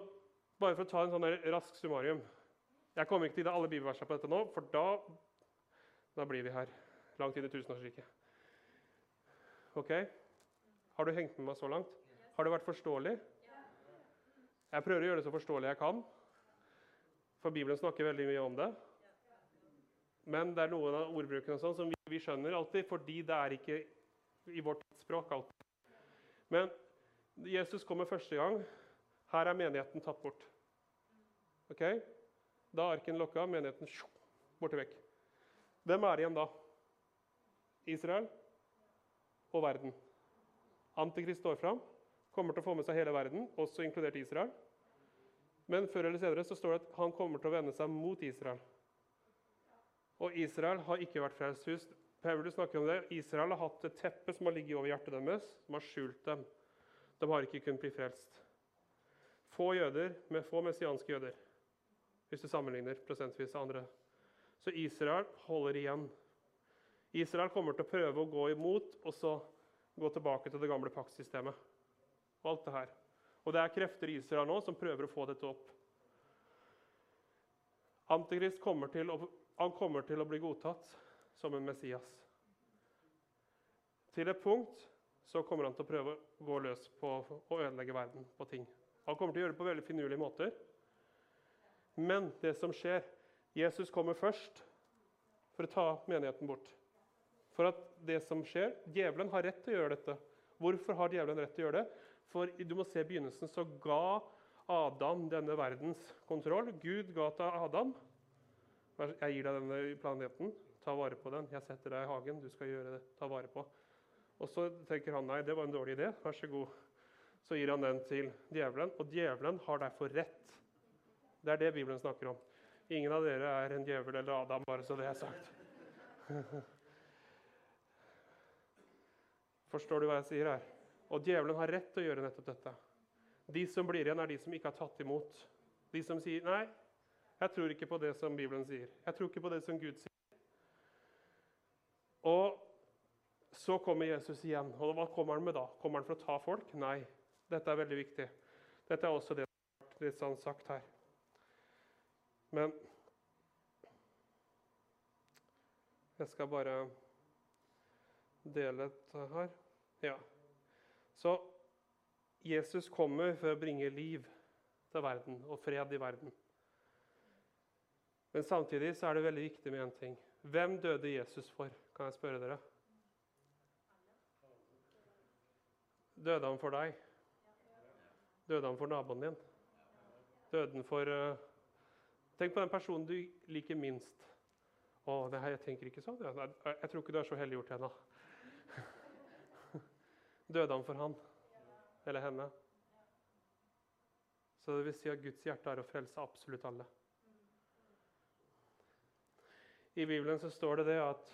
Speaker 1: bare for å ta en sånn rask summarium Jeg kommer ikke til alle bibelversene på dette nå, for da, da blir vi her langt inn i tusenårsriket. Ok? Har du hengt med meg så langt? Har det vært forståelig? Jeg prøver å gjøre det så forståelig jeg kan, for Bibelen snakker veldig mye om det. Men det er noen av ordbrukene sånn som vi, vi, skjønner alltid, fordi det er ikke i vårt språk alltid. Men Jesus kommer første gang. Her er menigheten tatt bort. Ok? Da er arken lokka, menigheten borte vekk. Hvem er igjen da? Israel og verden. Antikrist står fram, kommer til å få med seg hele verden, også inkludert Israel. Men før eller senere så står det at han kommer til å vende seg mot Israel. Og Israel har ikke vært frelst. Paulus snakker om det. Israel har hatt et teppe som har ligget over hjertet deres, som har skjult dem. De har ikke kunnet bli frelst. Få jøder med få messianske jøder, hvis du sammenligner prosentvis andre. Så Israel holder igjen. Israel kommer til å prøve å gå imot og så gå tilbake til det gamle paktsystemet. Og alt det her. Og det er krefter i Israel nå som prøver å få dette opp. Antikrist kommer til å, han kommer til å bli godtatt som en Messias. Til et punkt så kommer han til å prøve å gå løs på å ødelegge verden på ting. Han kommer til å gjøre det på veldig finurlige måter. Men det som skjer Jesus kommer først for å ta menigheten bort. For at det som skjer, Djevelen har rett til å gjøre dette. Hvorfor har djevelen rett til å gjøre det? For du må se begynnelsen, så ga Adam denne verdens kontroll. Gud ga til Adam. Jeg gir deg denne planeten. Ta vare på den. Jeg setter deg i hagen. Du skal gjøre det. Ta vare på. Og så tenker han nei, det var en dårlig idé. Vær så god. Så gir han den til djevelen, og djevelen har derfor rett. Det er det Bibelen snakker om. Ingen av dere er en djevel eller Adam, bare så det er sagt. *laughs* Forstår du hva jeg sier her? Og djevelen har rett til å gjøre nettopp dette. De som blir igjen, er de som ikke har tatt imot. De som sier 'nei, jeg tror ikke på det som Bibelen sier'. 'Jeg tror ikke på det som Gud sier'. Og så kommer Jesus igjen. Og hva kommer han med da? Kommer han for å ta folk? Nei. Dette er veldig viktig. Dette er også det som har vært sånn sagt her. Men jeg skal bare dele dette her. Ja. Så Jesus kommer for å bringe liv til verden og fred i verden. Men samtidig så er det veldig viktig med én ting. Hvem døde Jesus for? Kan jeg spørre dere? Døde han for deg? Døde han for naboen din? Døde han for uh... Tenk på den personen du liker minst. Å, det her, jeg tenker ikke sånn. Jeg, jeg tror ikke du er så helliggjort ennå. *laughs* Døde han for han eller henne? Så det vil si at Guds hjerte er å frelse absolutt alle. I Bibelen så står det det at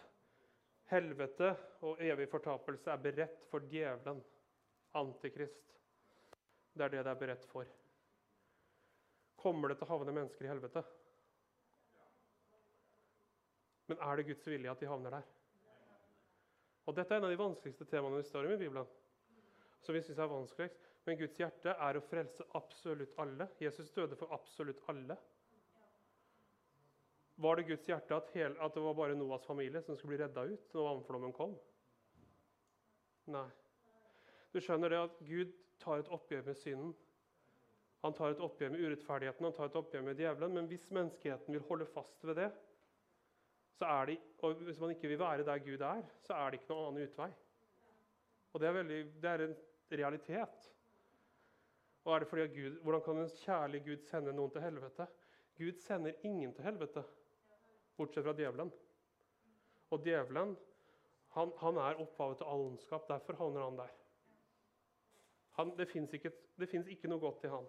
Speaker 1: helvete og evig fortapelse er beredt for djevelen, antikrist. Det er det det er beredt for. Kommer det til å havne mennesker i helvete? Men er det Guds vilje at de havner der? Og Dette er en av de vanskeligste temaene vi står om i Bibelen. Som vi synes er vanskeligst. Men Guds hjerte er å frelse absolutt alle. Jesus døde for absolutt alle. Var det Guds hjerte at, hele, at det var bare Noas familie som skulle bli redda ut når vannflommen kom? Nei. Du skjønner det at Gud tar et oppgjør med synden. Han tar et oppgjør med urettferdigheten, han tar et oppgjør med djevelen. Men hvis menneskeheten vil holde fast ved det, det, og hvis man ikke vil være der Gud er, så er det ikke noen annen utvei. Og det er, veldig, det er en realitet. Og er det fordi Gud, Hvordan kan en kjærlig Gud sende noen til helvete? Gud sender ingen til helvete, bortsett fra djevelen. Og djevelen han, han er opphavet til all ondskap. Derfor havner han der. Han, det fins ikke, ikke, noe godt i han.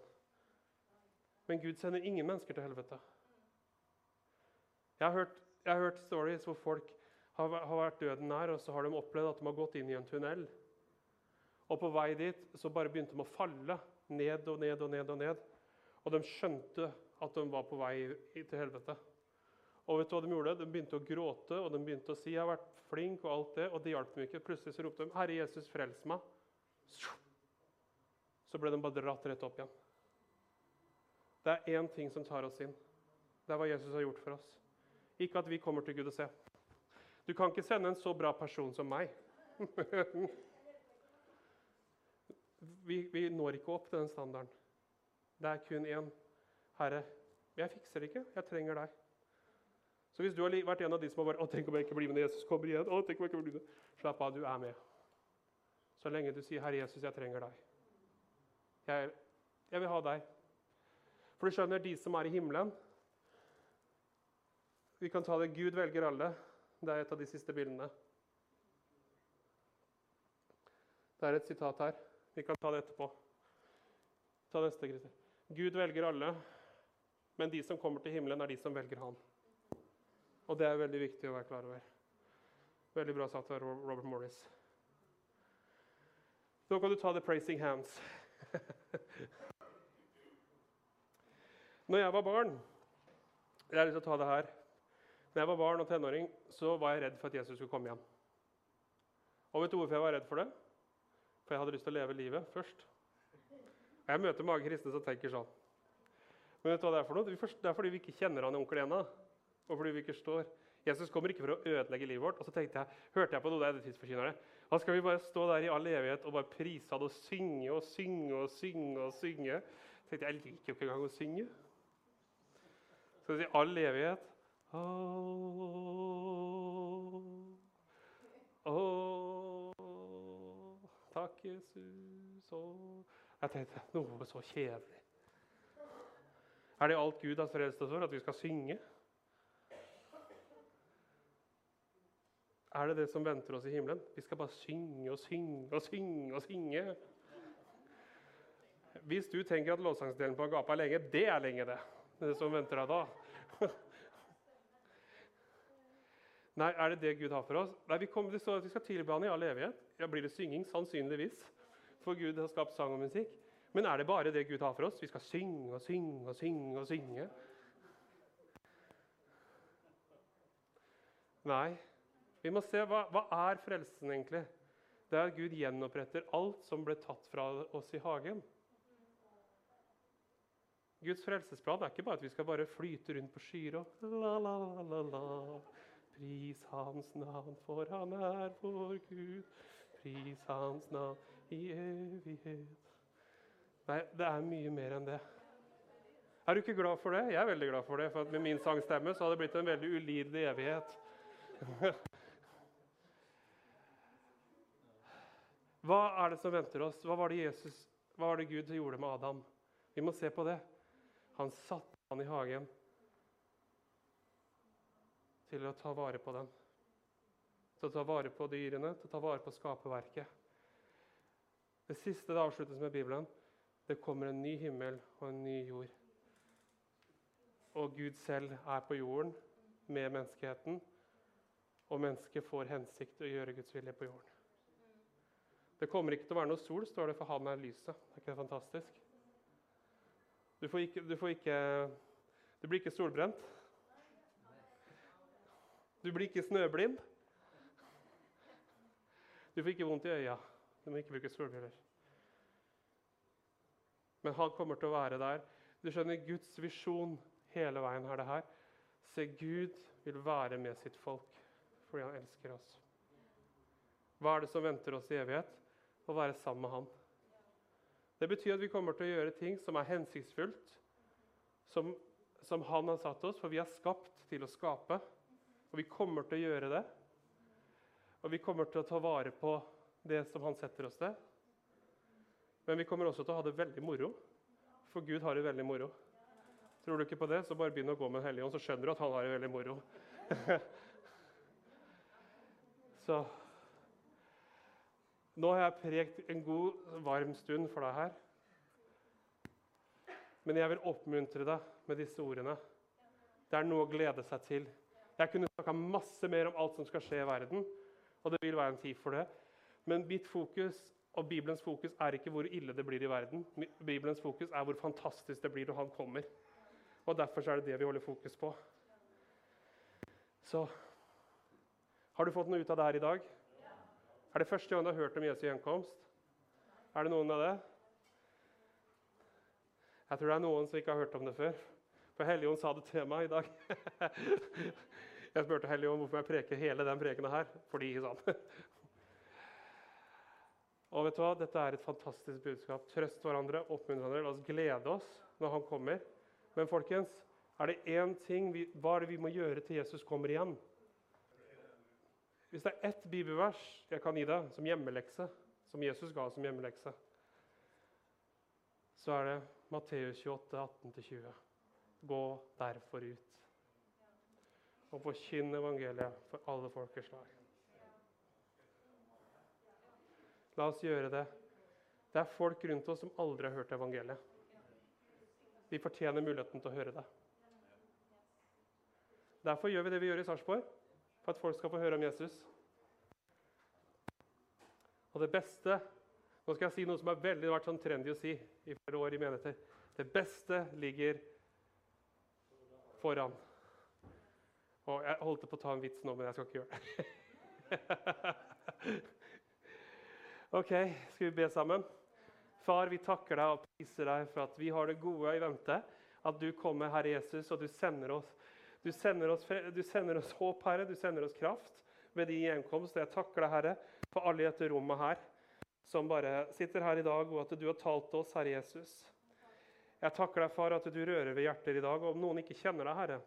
Speaker 1: Men Gud sender ingen mennesker til helvete. Jeg har hørt, jeg har hørt stories hvor folk har, har, vært døden nær, og så har de opplevd at de har gått inn i en tunnel. Og på vei dit så bare begynte de å falle ned og ned og ned. Og ned. Og de skjønte at de var på vei til helvete. Og vet du hva De gjorde? De begynte å gråte og de begynte å si jeg har vært flink, og alt det, og det hjalp dem ikke. Plutselig så ropte de 'Herre Jesus, frels meg'. Så ble de bare dratt rett opp igjen. Det er én ting som tar oss inn. Det er hva Jesus har gjort for oss. Ikke at vi kommer til Gud og ser. Du kan ikke sende en så bra person som meg. *laughs* vi, vi, når ikke opp til den standarden. Det er kun én. Herre, jeg fikser det ikke. Jeg trenger deg. Så hvis du har vært en av de som har vært, å, tenk om jeg ikke blir med når Jesus kommer igjen, å, tenk om jeg ikke blir med. Slapp av, du er med. Så lenge du sier, 'Herre Jesus, jeg trenger deg'. Jeg, jeg vil ha deg. For du skjønner, de som er i himmelen Vi kan ta det Gud velger alle. Det er et av de siste bildene. Det er et sitat her. Vi kan ta det etterpå. Ta neste, Christer. Gud velger alle, men de som kommer til himmelen, er de som velger Han. Og det er veldig viktig å være klar over. Veldig bra sagt av Robert Morris. Nå kan du ta the praising hands. *laughs* Når jeg var barn Jeg har lyst til å ta det her. Når jeg var barn og tenåring, så var jeg redd for at Jesus skulle komme igjen. Og vet du hvorfor jeg var redd for det? For jeg hadde lyst til å leve livet først. Og Jeg møter mange kristne som tenker sånn. Men vet du hva det er for noe? Det er fordi vi ikke kjenner han onkel ennå. Og fordi vi ikke står. Jesus kommer ikke for å ødelegge livet vårt. Og så jeg, hørte jeg på noe der tidsforkynnere. Da skal vi bare stå der i all evighet og bare prise han og synge og synge og synge. og synge. Jeg tenkte jeg, liker jo ikke engang å synge. Vi si all evighet Åh. Takk. Takk, Jesus. Åh. jeg tenkte noe så kjedelig. Er det alt Gud har frelst oss for? At vi skal synge? Er det det som venter oss i himmelen? Vi skal bare synge og synge og synge og synge. Hvis du tenker at lovsangsdelen på Agape er lenge, det er lenge, det. Det som venter deg da. *laughs* Nei, er det det Gud har for oss? Nei, vi kommer til at vi skal tilbe Han i all evighet. Ja, Blir det synging? Sannsynligvis. For Gud har skapt sang og musikk. Men er det bare det Gud har for oss? Vi skal synge og synge og synge og synge. Nei. Vi må se hva, hva er frelsen egentlig? Det er at Gud gjenoppretter alt som ble tatt fra oss i hagen. Guds frelsesplan er ikke bare at vi skal bare flyte rundt på skyer og la, la, la, la, la. Pris hans navn, for han er vår Gud. Pris hans navn i evighet. Nei, det er mye mer enn det. Er du ikke glad for det? Jeg er veldig glad for det. For med min sangstemme så hadde det blitt en veldig ulidelig evighet. *laughs* Hva er det som venter oss? Hva var det, Jesus, hva var det Gud gjorde med Adam? Vi må se på det. Han satte han i hagen til å ta vare på den. Til å ta vare på dyrene, til å ta vare på skaperverket. Det siste det avsluttes med Bibelen. Det kommer en ny himmel og en ny jord. Og Gud selv er på jorden med menneskeheten. Og mennesket får hensikt til å gjøre Guds vilje på jorden. Det kommer ikke til å være noe sol, står det, for han er lyset. Er ikke det fantastisk? Du, får ikke, du, får ikke, du blir ikke solbrent. Du blir ikke snøblind. Du får ikke vondt i øya. Du må ikke bruke solbriller. Men han kommer til å være der. Du skjønner, Guds visjon hele veien er det her. Se, Gud vil være med sitt folk fordi han elsker oss. Hva er det som venter oss i evighet? Å være sammen med han. Det betyr at vi kommer til å gjøre ting som er hensiktsfullt, som, som han har satt oss, for vi er skapt til å skape. Og vi kommer til å gjøre det. Og vi kommer til å ta vare på det som han setter oss til. Men vi kommer også til å ha det veldig moro, for Gud har det veldig moro. Tror du ikke på det, så bare begynn å gå med Den hellige ånd, så skjønner du at han har det veldig moro. *laughs* så Nå har jeg prekt en god, varm stund for deg her. Men jeg vil oppmuntre deg med disse ordene. Det er noe å glede seg til. Jeg kunne snakka masse mer om alt som skal skje i verden, og det vil være en tid for det. Men mitt fokus og Bibelens fokus er ikke hvor ille det blir i verden. Bibelens fokus er hvor fantastisk det blir når han kommer. Og Derfor er det det vi holder fokus på. Så Har du fått noe ut av det her i dag? Er det første gang du har hørt om Jesu gjenkomst? Er det noen av det? Jeg tror det er noen som ikke har hørt om det før. For Helligånd sa det til meg i dag. *laughs* Jeg spurte Helligånd hvorfor jeg preker hele den prekena her. Fordi sånn. Og vet du hva? Dette er et fantastisk budskap. Trøst hverandre, oppmuntre hverandre. La oss glede oss når han kommer. Men folkens, er det én ting vi, hva er det vi må gjøre til Jesus kommer igjen? Hvis det er ett bibelvers jeg kan gi deg som hjemmelekse, som Jesus ga som hjemmelekse, så er det Matteus 28, 18-20. Gå derfor ut og forkynn evangeliet for alle folkeslag. La oss gjøre det. Det er folk rundt oss som aldri har hørt evangeliet. De fortjener muligheten til å høre det. Derfor gjør vi det vi gjør i Sarpsborg, at folk skal få høre om Jesus. Og det beste Nå skal jeg si noe som har vært sånn trendy å si i flere år i menigheter. Det beste ligger foran. Og jeg holdt på å ta en vits nå, men jeg skal ikke gjøre det. *laughs* ok, skal vi be sammen? Far, vi takker deg og priser deg for at vi har det gode i vente. At du kommer, Herre Jesus, og du sender oss, du sender oss, du sender oss håp, Herre. Du sender oss kraft ved din gjenkomst. Jeg takker deg, Herre, for alle i dette rommet her som bare sitter her i dag, og at du har talt oss, Herre Jesus. Jeg takker deg, far, at du rører ved hjerter i dag. Og om noen ikke kjenner deg, Herre,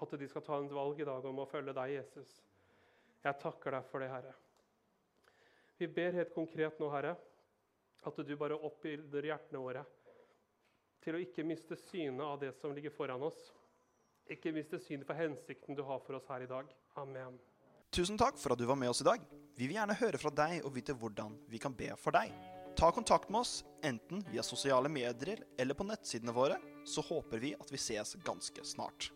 Speaker 1: at de skal ta en valg i dag om å følge deg, Jesus. Jeg takker deg for det, Herre. Vi ber helt konkret nå, Herre, at du bare oppbilder hjertene våre til å ikke miste synet av det som ligger foran oss. Ikke miste synet for hensikten du har for oss her i dag. Amen.
Speaker 2: Tusen takk for at du var med oss i dag. Vi vil gjerne høre fra deg og vite hvordan vi kan be for deg. Ta kontakt med oss enten via sosiale medier eller på nettsidene våre, så håper vi at vi ses ganske snart.